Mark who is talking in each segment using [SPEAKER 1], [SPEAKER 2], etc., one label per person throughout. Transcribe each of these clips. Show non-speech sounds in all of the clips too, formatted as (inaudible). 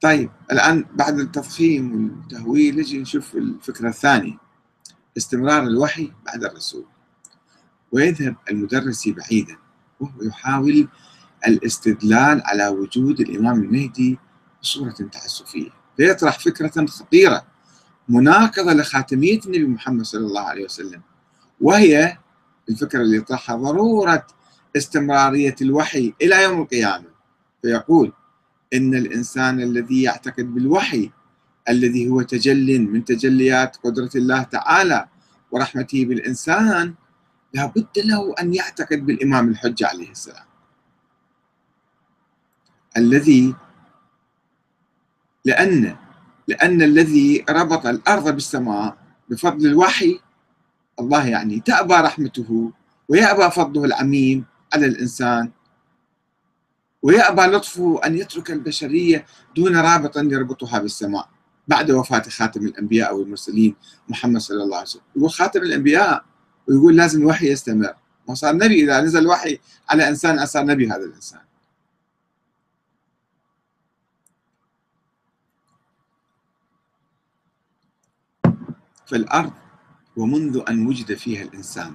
[SPEAKER 1] طيب الآن بعد التضخيم والتهويل نجي نشوف الفكرة الثانية. استمرار الوحي بعد الرسول. ويذهب المدرس بعيدا وهو يحاول الاستدلال على وجود الإمام المهدي بصورة تعسفية. فيطرح فكرة خطيرة. مناقضة لخاتمية النبي محمد صلى الله عليه وسلم. وهي الفكرة اللي يطرحها ضرورة استمرارية الوحي إلى يوم القيامة. فيقول إن الإنسان الذي يعتقد بالوحي الذي هو تجل من تجليات قدرة الله تعالى ورحمته بالإنسان لابد له أن يعتقد بالإمام الحجة عليه السلام. الذي لأن لأن الذي ربط الأرض بالسماء بفضل الوحي الله يعني تأبى رحمته ويأبى فضله العميم على الإنسان ويأبى لطفه أن يترك البشرية دون رابط يربطها بالسماء بعد وفاة خاتم الأنبياء والمرسلين محمد صلى الله عليه وسلم. يقول خاتم الأنبياء ويقول لازم الوحي يستمر. وصار نبي إذا نزل وحي على إنسان صار نبي هذا الإنسان. فالأرض ومنذ أن وجد فيها الإنسان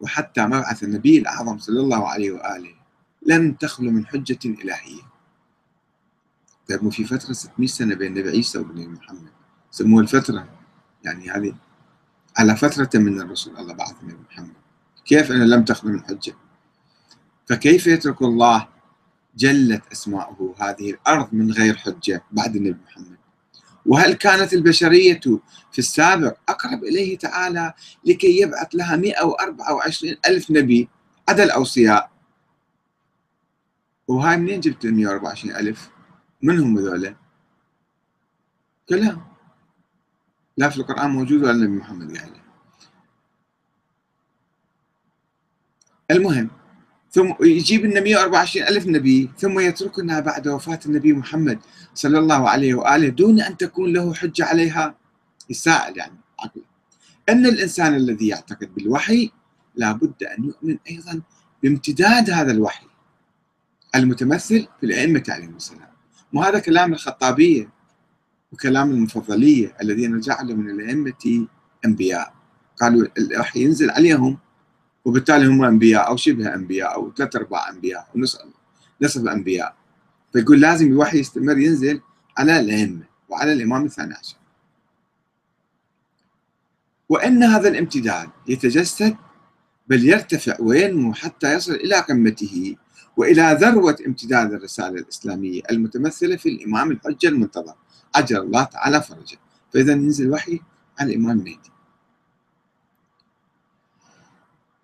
[SPEAKER 1] وحتى مبعث النبي الأعظم صلى الله عليه وآله لم تخلو من حجة إلهية. طيب في فترة 600 سنة بين النبي عيسى وبين محمد؟ سموها الفترة يعني هذه على فترة من الرسول الله بعث النبي محمد. كيف أن لم تخلو من حجة؟ فكيف يترك الله جلت أسماؤه هذه الأرض من غير حجة بعد النبي محمد؟ وهل كانت البشرية في السابق أقرب إليه تعالى لكي يبعث لها 124 ألف نبي عدا الأوصياء وهاي منين جبت 124 ألف؟ من هم هذول كلام لا في القرآن موجود ولا النبي محمد قال المهم ثم يجيب لنا 124 ألف نبي ثم يتركنا بعد وفاة النبي محمد صلى الله عليه وآله دون أن تكون له حجة عليها. يساءل يعني عقله. أن الإنسان الذي يعتقد بالوحي لابد أن يؤمن أيضا بامتداد هذا الوحي. المتمثل في الأئمة عليهم السلام. وهذا كلام الخطابية وكلام المفضلية الذين جعلوا من الأئمة أنبياء. قالوا الوحي ينزل عليهم وبالتالي هم أنبياء أو شبه أنبياء أو ثلاث أرباع أنبياء ونصف نصف أنبياء. فيقول لازم الوحي يستمر ينزل على الأئمة وعلى الإمام الثاني عشر. وإن هذا الامتداد يتجسد بل يرتفع وينمو حتى يصل إلى قمته وإلى ذروة امتداد الرسالة الإسلامية المتمثلة في الإمام الحجة المنتظر عجل الله تعالى فرجه. فإذا ينزل الوحي على الإمام المهدي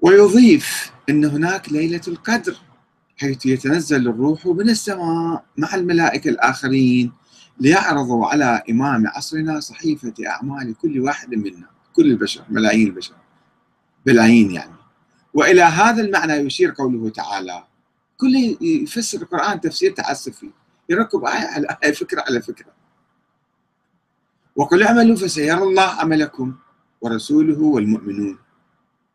[SPEAKER 1] ويضيف أن هناك ليلة القدر حيث يتنزل الروح من السماء مع الملائكة الآخرين ليعرضوا على إمام عصرنا صحيفة أعمال كل واحد منا كل البشر ملايين البشر. بالعين يعني. وإلى هذا المعنى يشير قوله تعالى كل يفسر القرآن تفسير تعسفي. يركب آية على آية فكرة على فكرة. وقل اعملوا فسيرى الله عملكم ورسوله والمؤمنون.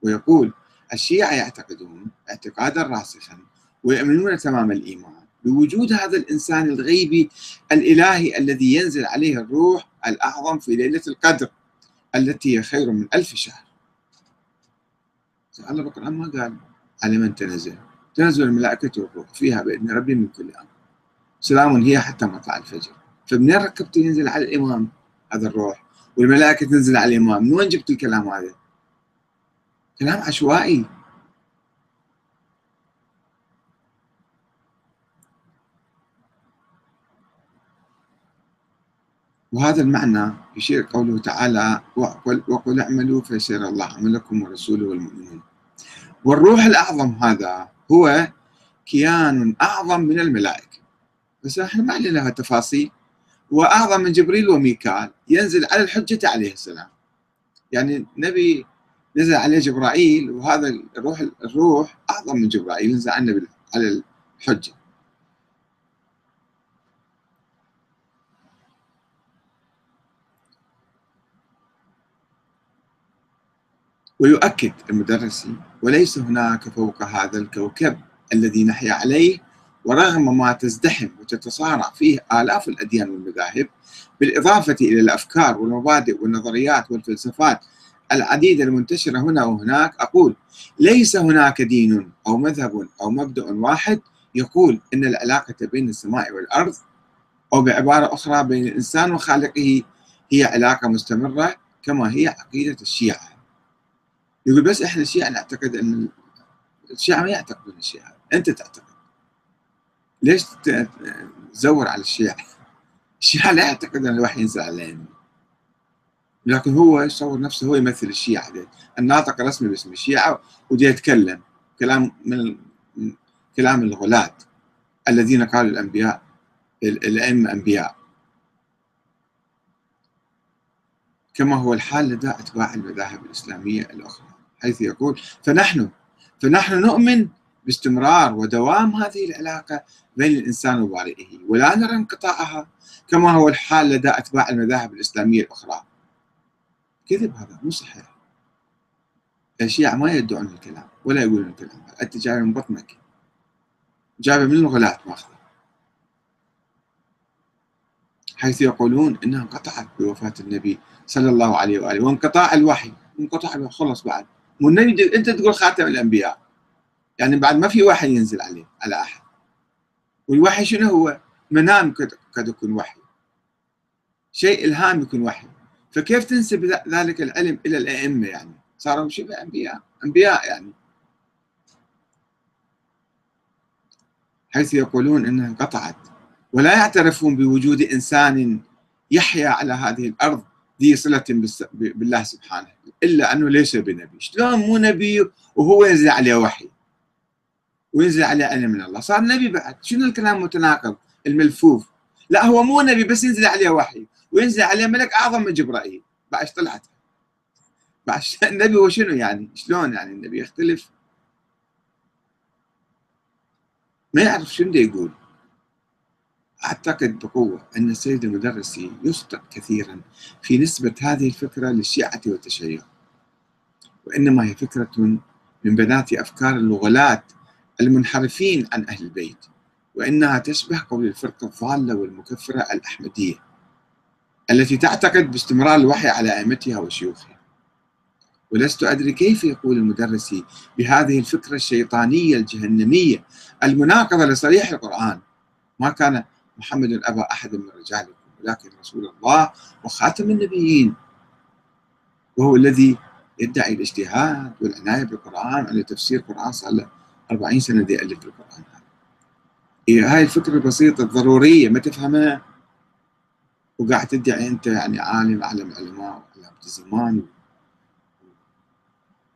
[SPEAKER 1] ويقول الشيعة يعتقدون اعتقادا راسخا ويؤمنون تمام الإيمان بوجود هذا الإنسان الغيبي الإلهي الذي ينزل عليه الروح الأعظم في ليلة القدر التي هي خير من ألف شهر. الله بالقرآن ما قال على من تنزل؟ تنزل الملائكة والروح فيها بإذن ربي من كل أمر. سلام هي حتى مطلع الفجر. فمنين ركبت ينزل على الإمام هذا الروح والملائكة تنزل على الإمام. من وين جبت الكلام هذا؟ كلام عشوائي. وهذا المعنى يشير قوله تعالى وقل, وقل اعملوا فيسير الله عملكم ورسوله والمؤمنون. والروح الأعظم هذا هو كيان أعظم من الملائكة. بس إحنا ما علينا تفاصيل وأعظم من جبريل وميكال. ينزل على الحجة عليه السلام. يعني نبي نزل عليه جبرائيل وهذا الروح الروح أعظم من جبرائيل. نزل عنه على الحجة. ويؤكد المدرسي وليس هناك فوق هذا الكوكب الذي نحيا عليه ورغم ما تزدحم وتتصارع فيه آلاف الأديان والمذاهب بالإضافة إلى الأفكار والمبادئ والنظريات والفلسفات العديدة المنتشرة هنا وهناك أقول ليس هناك دين أو مذهب أو مبدأ واحد يقول أن العلاقة بين السماء والأرض أو بعبارة أخرى بين الإنسان وخالقه هي علاقة مستمرة كما هي عقيدة الشيعة. يقول بس إحنا الشيعة نعتقد أن الشيعة ما يعتقدون الشيعة. أنت تعتقد. ليش تزور على الشيعة؟ (laughs) الشيعة لا يعتقد أن الوحي ينزل عليهم. لكن هو يصور نفسه هو يمثل الشيعة دي. الناطق الرسمي باسم الشيعة ودي يتكلم. كلام من كلام الغلاة الذين قالوا الأنبياء الأئمة أنبياء كما هو الحال لدى أتباع المذاهب الإسلامية الأخرى. حيث يقول فنحن فنحن نؤمن باستمرار ودوام هذه العلاقة بين الإنسان وبارئه ولا نرى انقطاعها كما هو الحال لدى أتباع المذاهب الإسلامية الأخرى. كذب هذا مو صحيح. الشيعة ما يدعون الكلام ولا يقولون الكلام أنت جايبه من بطنك. جايبه من الغلاة ماخذه. حيث يقولون إنها انقطعت بوفاة النبي صلى الله عليه وآله وانقطاع الوحي انقطع خلص بعد. والنبي أنت تقول خاتم الأنبياء. يعني بعد ما في وحي ينزل عليه على أحد. والوحي شنو هو؟ منام قد يكون وحي. شيء إلهام يكون وحي. فكيف تنسب ذلك العلم إلى الأئمة يعني؟ صاروا شبه أنبياء. أنبياء يعني. حيث يقولون إنها انقطعت. ولا يعترفون بوجود إنسان يحيا على هذه الأرض ذي صلة بالله سبحانه. إلا أنه ليس بنبي، شلون مو نبي وهو ينزل عليه وحي؟ وينزل عليه علم من الله، صار نبي بعد، شنو الكلام المتناقض؟ الملفوف؟ لا هو مو نبي بس ينزل عليه وحي. وينزل عليه ملك أعظم من جبرائيل، بعد طلعت. بعد (laughs) النبي هو شنو يعني؟ شلون يعني النبي يختلف؟ ما يعرف شنو يقول. أعتقد بقوة أن السيد المدرسي يخطئ كثيرا في نسبة هذه الفكرة للشيعة والتشيع وإنما هي فكرة من بنات أفكار الغلاة المنحرفين عن أهل البيت وإنها تشبه قول الفرقة الضالة والمكفرة الأحمدية التي تعتقد باستمرار الوحي على أئمتها وشيوخها. ولست أدري كيف يقول المدرسي بهذه الفكرة الشيطانية الجهنمية المناقضة لصريح القرآن. ما كان محمد أبا أحد من رجالكم ولكن رسول الله وخاتم النبيين. وهو الذي يدعي الاجتهاد والعناية بالقرآن على تفسير القرآن صار له 40 سنة دي يألف بالقرآن إيه هاي الفكرة البسيطة الضرورية ما تفهمها؟ وقاعد تدعي أنت يعني عالم أعلم علماء وعلامة الزمان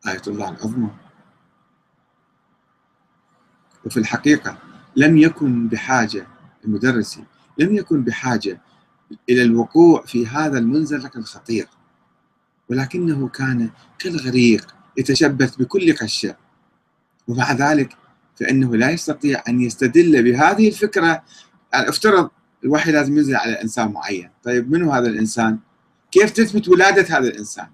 [SPEAKER 1] آية الله العظمى. وفي الحقيقة لم يكن بحاجة المدرسي لم يكن بحاجة إلى الوقوع في هذا المنزلق الخطير ولكنه كان كالغريق يتشبث بكل قشة ومع ذلك فإنه لا يستطيع أن يستدل بهذه الفكرة. يعني افترض الوحي لازم ينزل على إنسان معين. طيب منو هذا الإنسان؟ كيف تثبت ولادة هذا الإنسان؟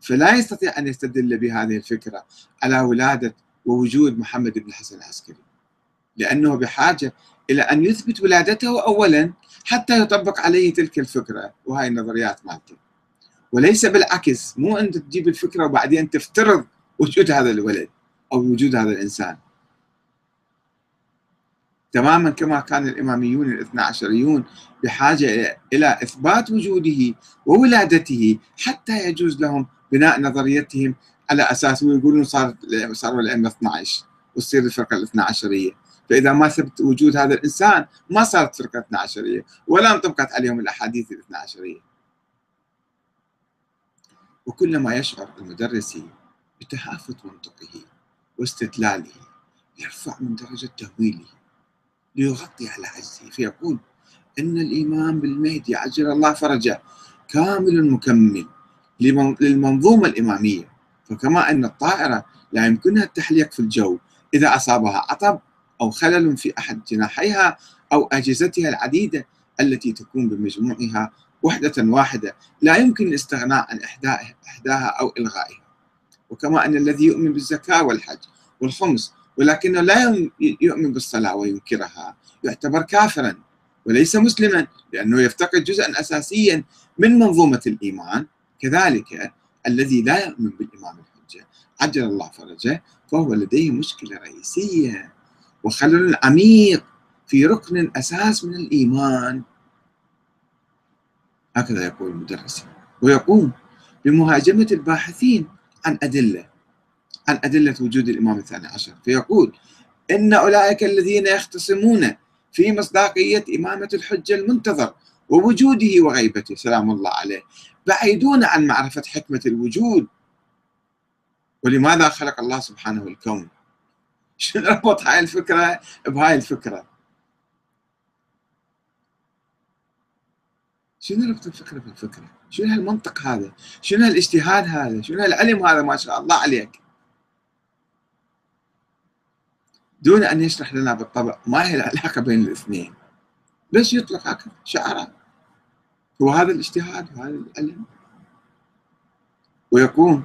[SPEAKER 1] فلا يستطيع أن يستدل بهذه الفكرة على ولادة ووجود محمد بن الحسن العسكري. لأنه بحاجة إلى أن يثبت ولادته أولا حتى يطبق عليه تلك الفكرة وهاي النظريات مالته وليس بالعكس مو أنت تجيب الفكرة وبعدين تفترض وجود هذا الولد أو وجود هذا الإنسان. تماما كما كان الإماميون الاثنى عشريون بحاجة إلى إثبات وجوده وولادته حتى يجوز لهم بناء نظريتهم على أساس ويقولون صار صاروا الأئمة 12 وتصير الفرقة الاثنى عشرية. فإذا ما ثبت وجود هذا الإنسان ما صارت فرقة 12 ولا انطبقت عليهم الأحاديث الاثنى عشرية. وكلما يشعر المدرسي بتهافت منطقه واستدلاله يرفع من درجة تهويله ليغطي على عجزه فيقول إن الإيمان بالمهدي عجل الله فرجه كامل مكمل للمنظومة الإمامية. فكما أن الطائرة لا يمكنها التحليق في الجو إذا أصابها عطب أو خلل في أحد جناحيها أو أجهزتها العديدة التي تكون بمجموعها وحدة واحدة لا يمكن الاستغناء عن إحداها أو إلغائها. وكما أن الذي يؤمن بالزكاة والحج والخمس ولكنه لا يؤمن بالصلاة وينكرها يعتبر كافرا وليس مسلما لأنه يفتقد جزءا أساسيا من منظومة الإيمان. كذلك الذي لا يؤمن بالإمام الحجة عجل الله فرجه فهو لديه مشكلة رئيسية. وخلل عميق في ركن أساس من الإيمان. هكذا يقول المدرس. ويقوم بمهاجمة الباحثين عن أدلة عن أدلة وجود الإمام الثاني عشر. فيقول إن أولئك الذين يختصمون في مصداقية إمامة الحجة المنتظر ووجوده وغيبته سلام الله عليه بعيدون عن معرفة حكمة الوجود. ولماذا خلق الله سبحانه الكون؟ شنو ربط هاي الفكرة بهاي الفكرة؟ شنو ربط الفكرة بالفكرة؟ شنو هالمنطق هذا؟ شنو هالإجتهاد هذا؟ شنو هالعلم هذا؟ ما شاء الله عليك. دون أن يشرح لنا بالطبع ما هي العلاقة بين الاثنين. بس يطلق هكذا شعره وهذا الاجتهاد؟ وهذا العلم؟ ويقول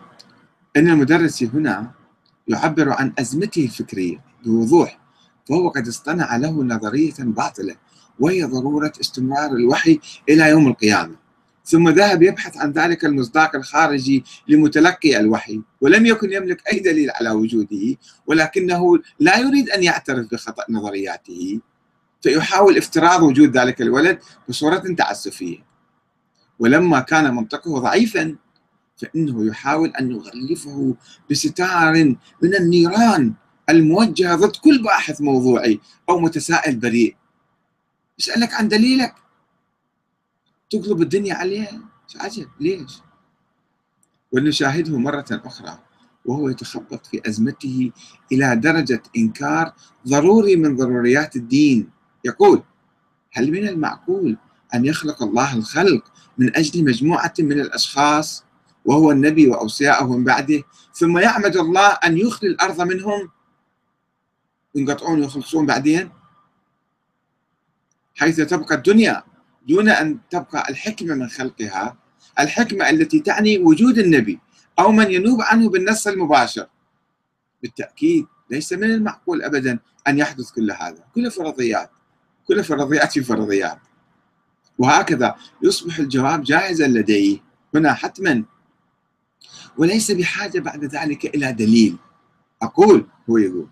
[SPEAKER 1] أن المدرس هنا يعبر عن أزمته الفكرية بوضوح فهو قد اصطنع له نظرية باطلة وهي ضرورة استمرار الوحي إلى يوم القيامة. ثم ذهب يبحث عن ذلك المصداق الخارجي لمتلقي الوحي ولم يكن يملك أي دليل على وجوده ولكنه لا يريد أن يعترف بخطأ نظرياته فيحاول افتراض وجود ذلك الولد بصورة تعسفية. ولما كان منطقه ضعيفا فإنه يحاول أن يغلفه بستار من النيران الموجهة ضد كل باحث موضوعي أو متسائل بريء. يسألك عن دليلك. تقلب الدنيا عليه. عجب ليش؟ ولنشاهده مرة أخرى وهو يتخبط في أزمته إلى درجة إنكار ضروري من ضروريات الدين. يقول هل من المعقول أن يخلق الله الخلق من أجل مجموعة من الأشخاص وهو النبي وأوصياءه من بعده. ثم يعمد الله أن يخلي الأرض منهم. ينقطعون ويخلصون بعدين. حيث تبقى الدنيا دون أن تبقى الحكمة من خلقها. الحكمة التي تعني وجود النبي أو من ينوب عنه بالنص المباشر. بالتأكيد ليس من المعقول أبدا أن يحدث كل هذا. كل فرضيات كل فرضيات في فرضيات. وهكذا يصبح الجواب جاهزا لديه. هنا حتما وليس بحاجة بعد ذلك إلى دليل أقول هو يقول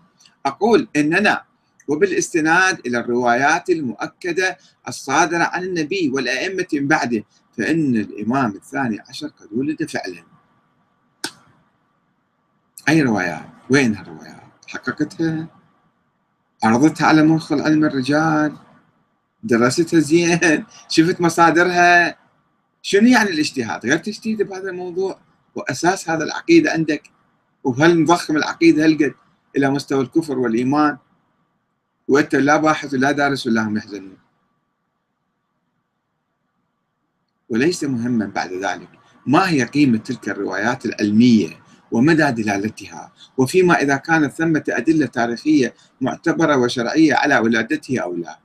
[SPEAKER 1] أقول إننا وبالاستناد إلى الروايات المؤكدة الصادرة عن النبي والأئمة من بعده فإن الإمام الثاني عشر قد ولد فعلا أي روايات؟ وين هالروايات؟ حققتها؟ عرضتها على مخ العلم الرجال؟ درستها زين؟ شفت مصادرها؟ شنو يعني الاجتهاد؟ غير تجتهد بهذا الموضوع وأساس هذا العقيدة عندك؟ وهل مضخم العقيدة هالقد إلى مستوى الكفر والإيمان؟ وأنت لا باحث ولا دارس ولا هم يحزنون. وليس مهما بعد ذلك ما هي قيمة تلك الروايات العلمية ومدى دلالتها؟ وفيما إذا كانت ثمة أدلة تاريخية معتبرة وشرعية على ولادته أو لا؟